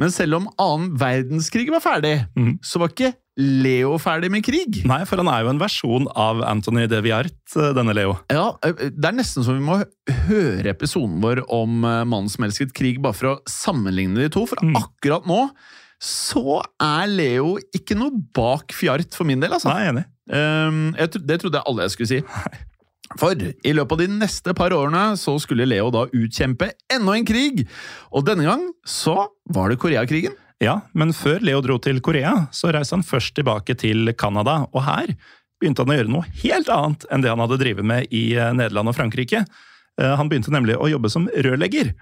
Men selv om annen verdenskrig var ferdig, mm. så var ikke Leo ferdig med krig. Nei, for han er jo en versjon av Anthony de Viart, eh, denne Leo. Ja, Det er nesten som vi må høre episoden vår om eh, mannen som elsket krig, bare for å sammenligne de to. For Mm. akkurat nå så er Leo ikke noe bak fjart for min del, altså. Nei, enig. Um, jeg, det trodde jeg alle jeg skulle si. For i løpet av de neste par årene så skulle Leo da utkjempe enda en krig. Og denne gang så var det Koreakrigen. Ja, men før Leo dro til Korea, så reiste han først tilbake til Canada, og her begynte han å gjøre noe helt annet enn det han hadde drevet med i eh, Nederland og Frankrike. Eh, Han begynte nemlig å jobbe som rørlegger.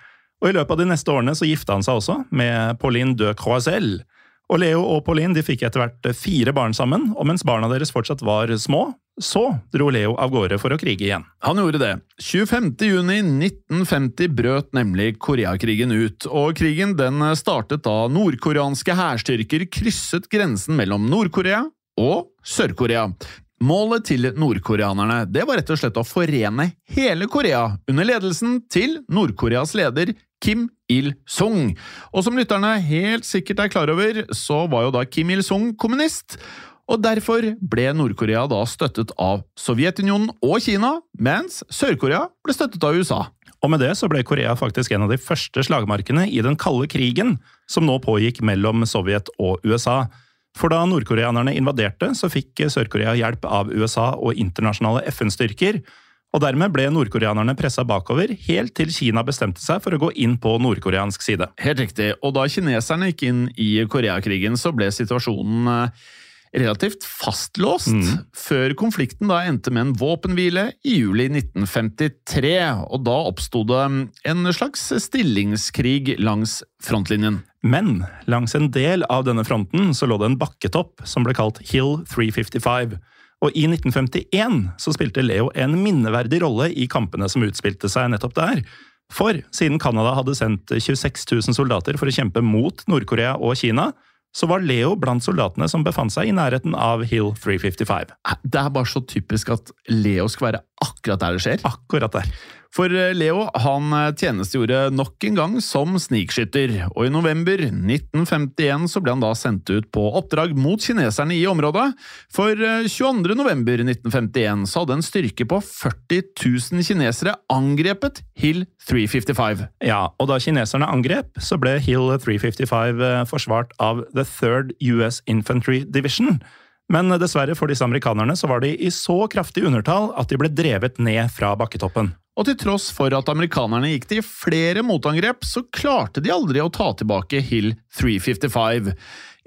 Og I løpet av de neste årene så gifta han seg også med Pauline de Croiselle. Og Leo og Pauline de fikk etter hvert fire barn sammen, og mens barna deres fortsatt var små, så dro Leo av gårde for å krige igjen. Han gjorde det. 25. juni 1950 brøt nemlig Koreakrigen ut, og krigen den startet da nordkoreanske hærstyrker krysset grensen mellom Nord-Korea og Sør-Korea. Målet til nordkoreanerne det var rett og slett å forene hele Korea under ledelsen til Nord-Koreas leder Kim Il-sung. Og som lytterne helt sikkert er klar over, så var jo da Kim Il-sung kommunist. Og derfor ble Nord-Korea da støttet av Sovjetunionen og Kina, mens Sør-Korea ble støttet av USA. Og med det så ble Korea faktisk en av de første slagmarkene i den kalde krigen, som nå pågikk mellom Sovjet og USA. For da nordkoreanerne invaderte, så fikk Sør-Korea hjelp av USA og internasjonale FN-styrker. Og dermed ble nordkoreanerne pressa bakover, helt til Kina bestemte seg for å gå inn på nordkoreansk side. Helt riktig, og da kineserne gikk inn i Koreakrigen, så ble situasjonen eh, relativt fastlåst, mm. før konflikten da endte med en våpenhvile i juli 1953. Og da oppsto det en slags stillingskrig langs frontlinjen. Men langs en del av denne fronten så lå det en bakketopp som ble kalt Hill 355. Og i 1951 så spilte Leo en minneverdig rolle i kampene som utspilte seg nettopp der. For siden Canada hadde sendt 26 000 soldater for å kjempe mot Nord-Korea og Kina, så var Leo blant soldatene som befant seg i nærheten av Hill 355. Det er bare så typisk at Leo skal være akkurat der det skjer. Akkurat der. For eh, Leo han eh, tjenestegjorde nok en gang som snikskytter, og i november 1951 så ble han da sendt ut på oppdrag mot kineserne i området. For 22. Eh, november 1951 så hadde en styrke på 40 000 kinesere angrepet Hill 355. Ja, og da kineserne angrep, så ble Hill 355 forsvart av The Third US Infantry Division. Men dessverre for disse amerikanerne så var de i så kraftig undertall at de ble drevet ned fra bakketoppen. Og til tross for at amerikanerne gikk til flere motangrep, så klarte de aldri å ta tilbake Hill 355.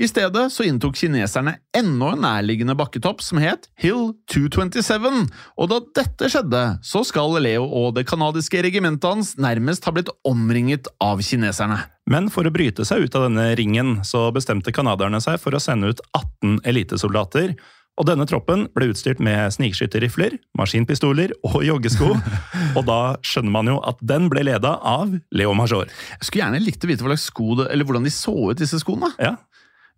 I stedet så inntok kineserne enda en nærliggende bakketopp som het Hill 227, og da dette skjedde, så skal Leo og det canadiske regimentet hans nærmest ha blitt omringet av kineserne. Men for å bryte seg ut av denne ringen, så bestemte canadierne seg for å sende ut 18 elitesoldater, og denne troppen ble utstyrt med snikskytterrifler, maskinpistoler og joggesko. og da skjønner man jo at den ble leda av Leo Major. Jeg skulle gjerne likt å vite hva slags sko det, eller hvordan de så ut, disse skoene. Ja.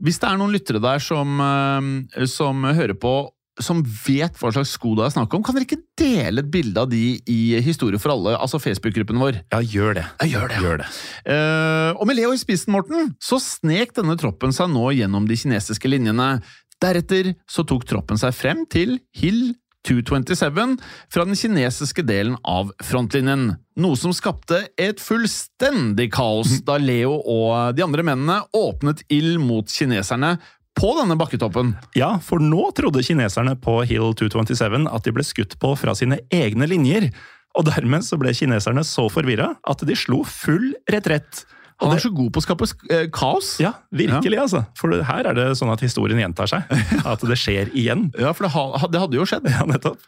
Hvis det er noen lyttere der som, eh, som hører på som vet hva slags sko det er snakk om, kan dere ikke dele et bilde av de i Historie for alle, altså Facebook-gruppen vår? Ja, gjør det. Ja, gjør det. Gjør det. Uh, og med Leo i spissen, Morten, så snek denne troppen seg nå gjennom de kinesiske linjene. Deretter så tok troppen seg frem til Hill 227 fra den kinesiske delen av frontlinjen, noe som skapte et fullstendig kaos da Leo og de andre mennene åpnet ild mot kineserne på denne bakketoppen. Ja, for nå trodde kineserne på Hill 227 at de ble skutt på fra sine egne linjer, og dermed så ble kineserne så forvirra at de slo full retrett. Han er så god på å skape eh, kaos. Ja, virkelig, ja. altså. For her er det sånn at historien gjentar seg. At det skjer igjen. Ja, for det, det hadde jo skjedd. Ja, nettopp.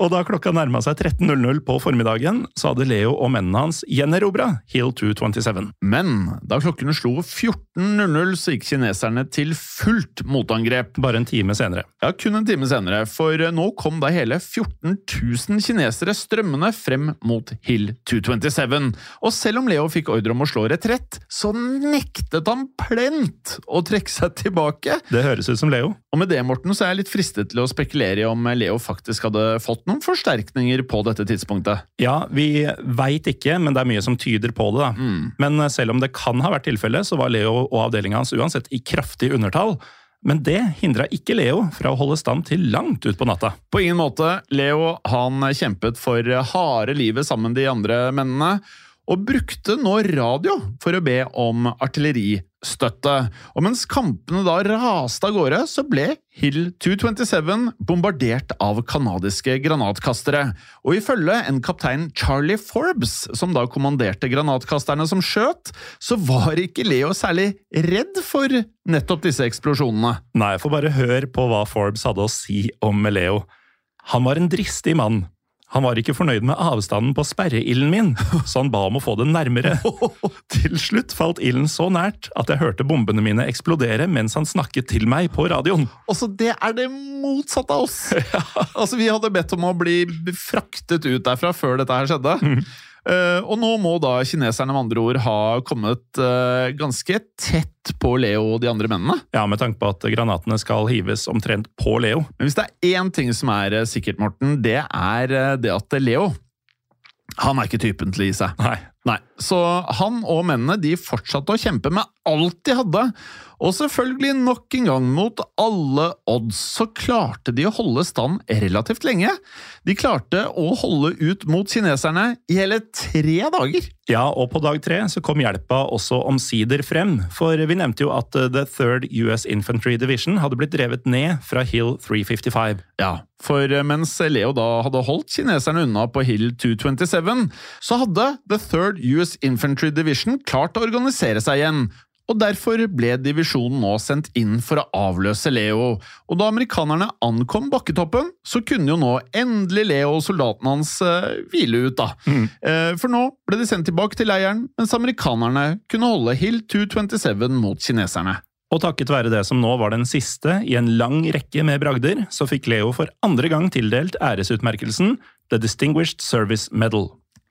Og da klokka nærma seg 13.00 på formiddagen, så hadde Leo og mennene hans gjenerobra Hill 227. Men da klokkene slo 14.00, så gikk kineserne til fullt motangrep. Bare en time senere. Ja, kun en time senere, for nå kom da hele 14 000 kinesere strømmende frem mot Hill 227. Og selv om Leo fikk ordre om å slå retrett, så nektet han plent å trekke seg tilbake. Det høres ut som Leo. Og med det, Morten, så er jeg litt fristet til å spekulere i om Leo faktisk hadde fått noen forsterkninger på dette tidspunktet? Ja, vi veit ikke, men det er mye som tyder på det. Mm. Men eh, selv om det kan ha vært tilfellet, så var Leo og avdelinga hans uansett i kraftig undertall. Men det hindra ikke Leo fra å holde stand til langt utpå natta. På ingen måte. Leo han kjempet for harde livet sammen med de andre mennene og brukte nå radio for å be om artilleristøtte. Og mens kampene da raste av gårde, så ble Hill 227 bombardert av canadiske granatkastere. Og ifølge en kaptein Charlie Forbes, som da kommanderte granatkasterne som skjøt, så var ikke Leo særlig redd for nettopp disse eksplosjonene. Nei, jeg får bare høre på hva Forbes hadde å si om Leo. Han var en dristig mann Han var ikke fornøyd med avstanden på sperreilden min, så han ba om å få den nærmere. Til slutt falt ilden så nært at jeg hørte bombene mine eksplodere mens han snakket til meg på radioen. Altså, det er det motsatte av oss! Altså, Vi hadde bedt om å bli fraktet ut derfra før dette her skjedde. Eh, og nå må da kineserne med andre ord ha kommet eh, ganske tett på Leo og de andre mennene. Ja, med tanke på at granatene skal hives omtrent på Leo. Men hvis det er én ting som er eh, sikkert, Morten, det er eh, det at Leo han er ikke typen til å gi seg. Nei. Nei, Så han og mennene de fortsatte å kjempe med alt de hadde. Og selvfølgelig nok en gang mot alle odds så klarte de å holde stand relativt lenge. De klarte å holde ut mot kineserne i hele tre dager. Ja, og på dag tre så kom hjelpa også omsider frem. For vi nevnte jo at uh, The Third US Infantry Division hadde blitt drevet ned fra Hill 355. Ja, for eh, mens Leo da hadde holdt kineserne unna på Hill 227, så hadde The Third US Infantry Division klart å organisere seg igjen. Og Derfor ble divisjonen nå sendt inn for å avløse Leo. Og da amerikanerne ankom bakketoppen, så kunne jo nå endelig Leo og soldatene hans eh, hvile ut, da. Eh, for nå ble de sendt tilbake til leiren, mens amerikanerne kunne holde Hill 227 mot kineserne. Og takket være det som nå var den siste i en lang rekke med bragder, så fikk Leo for andre gang tildelt æresutmerkelsen The Distinguished Service Medal.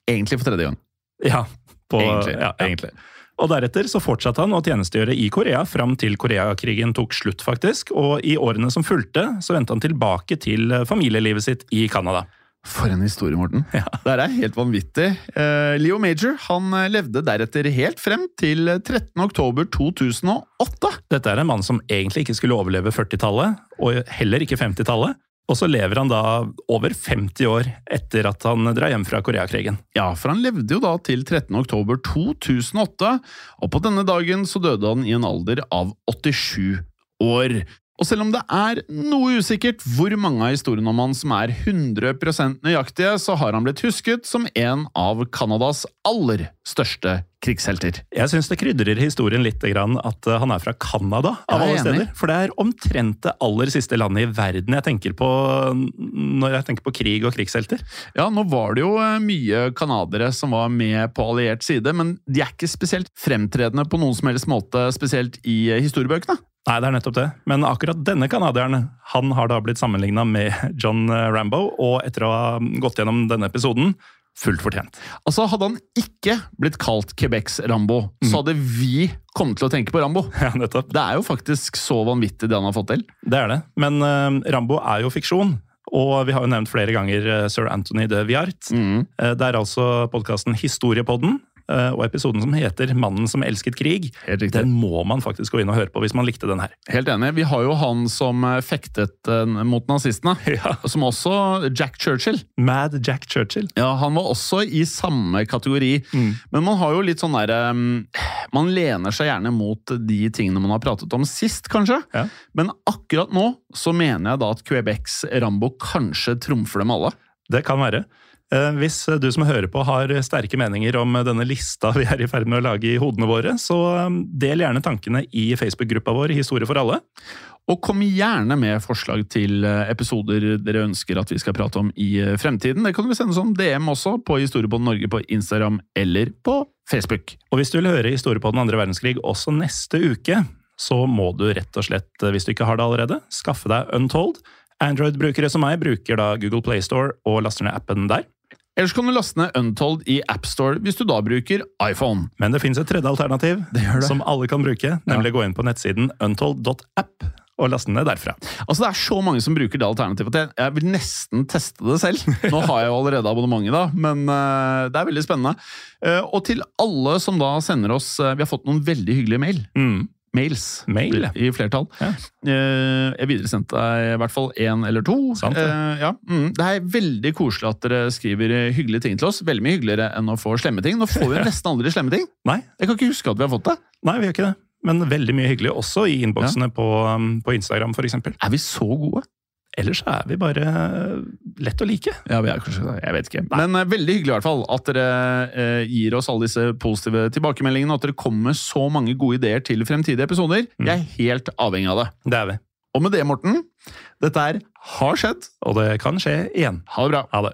Egentlig for tredje gang. Ja, på, Egentlig, ja, ja. egentlig. Og deretter så fortsatte han å tjenestegjøre i Korea fram til Koreakrigen tok slutt, faktisk. Og i årene som fulgte, så vendte han tilbake til familielivet sitt i Canada. For en historie, Morten. Ja. Det er helt vanvittig. Eh, Leo Major han eh, levde deretter helt frem til 13. oktober 2008. Dette er en mann som egentlig ikke skulle overleve 40-tallet, og heller ikke 50-tallet. Og så lever han da over 50 år etter at han drar hjem fra Koreakrigen. Ja, for han levde jo da til 13. oktober 2008, og på denne dagen så døde han i en alder av 87 år. Og selv om det er noe usikkert hvor mange av historiene om han som er 100% nøyaktige, så har han blitt husket som en av Canadas aller største krigshelter. Jeg syns det krydrer historien litt grann at eh, han er fra Canada, av alle steder. For det er omtrent det aller siste landet i verden jeg tenker på når jeg tenker på krig og krigshelter. Ja, nå var det jo eh, mye canadere som var med på alliert side, men de er ikke spesielt fremtredende på noen som helst måte, spesielt i eh, historiebøkene. Nei, det er nettopp det. Men akkurat denne canadieren han har da blitt sammenligna med John Rambo, og etter å ha gått gjennom denne episoden, fullt fortjent. Altså, Hadde han ikke blitt kalt Quebecs Rambo, så hadde vi kommet til å tenke på Rambo. Ja, nettopp. Det er jo faktisk så vanvittig det han har fått til. Det er det. Men uh, Rambo er jo fiksjon. Og vi har jo nevnt flere ganger eh, sir Anthony de Viart. Mm. Eh, det er altså podkasten Historiepodden. Eh, Og episoden som heter 'Mannen som elsket krig'. Den må man faktisk gå inn og høre på hvis man likte den her. Helt enig. Vi har jo han som eh, fektet eh, mot nazistene. Som også Jack Churchill. Mad Jack Churchill. Ja, Han var også i samme kategori. Men man har jo litt sånn derre Man lener seg gjerne mot de tingene man har pratet om sist, kanskje. Ja. Men akkurat nå så mener jeg da at Quebecs Rambo kanskje trumfer dem alle. Det kan være. Eh, Hvis du som hører på har sterke meninger om denne lista vi er i ferd med å lage i hodene våre, så eh, del gjerne tankene i Facebook-gruppa vår Historie for alle. Og kom gjerne med forslag til eh, episoder dere ønsker at vi skal prate om i eh, fremtiden. Det kan du sende som DM også, på Historiebånd Norge på Instagram eller på Facebook. Og hvis du vil høre historie på den andre verdenskrig også neste uke, så må du rett og slett, eh, hvis du ikke har det allerede, skaffe deg Untold. Android-brukere som meg bruker da Google Playstore og laster ned appen der. Ellers kan du laste ned Untold i AppStore hvis du da bruker iPhone. Men det fins et tredje alternativ det det. som alle kan bruke, nemlig gå inn på nettsiden untold.app og laste ned derfra. Altså Det er så mange som bruker det alternativet at jeg, jeg vil nesten teste det selv. Nå har jeg jo allerede abonnementet, da, men uh, det er veldig spennende. Uh, og til alle som da sender oss uh, Vi har fått noen veldig hyggelige mail. Mm. Mails Mail, i flertall. Ja. Eh, jeg videresendte deg i hvert fall én eller to. Sant det. Eh, ja. mm, det er veldig koselig at dere skriver hyggelige ting til oss. Veldig mye hyggeligere enn å få slemme ting. Nå får vi nesten aldri slemme ting. Nei, Jeg kan ikke huske at vi har fått det. nei, vi har ikke det. Men veldig mye hyggelig også i innboksene på, um, på Instagram, f.eks. Er vi så gode? Ellers er vi bare lett å like. Ja, vi er kanskje det. Jeg vet ikke. Men uh, veldig hyggelig i hvert fall at dere uh, gir oss alle disse positive tilbakemeldingene, og at dere kommer med så mange gode ideer til fremtidige episoder. Jeg er helt avhengig av det. Det er vi. Og med det, Morten, dette her Har skjedd. Og det kan skje igjen. Ha det bra. Ha det.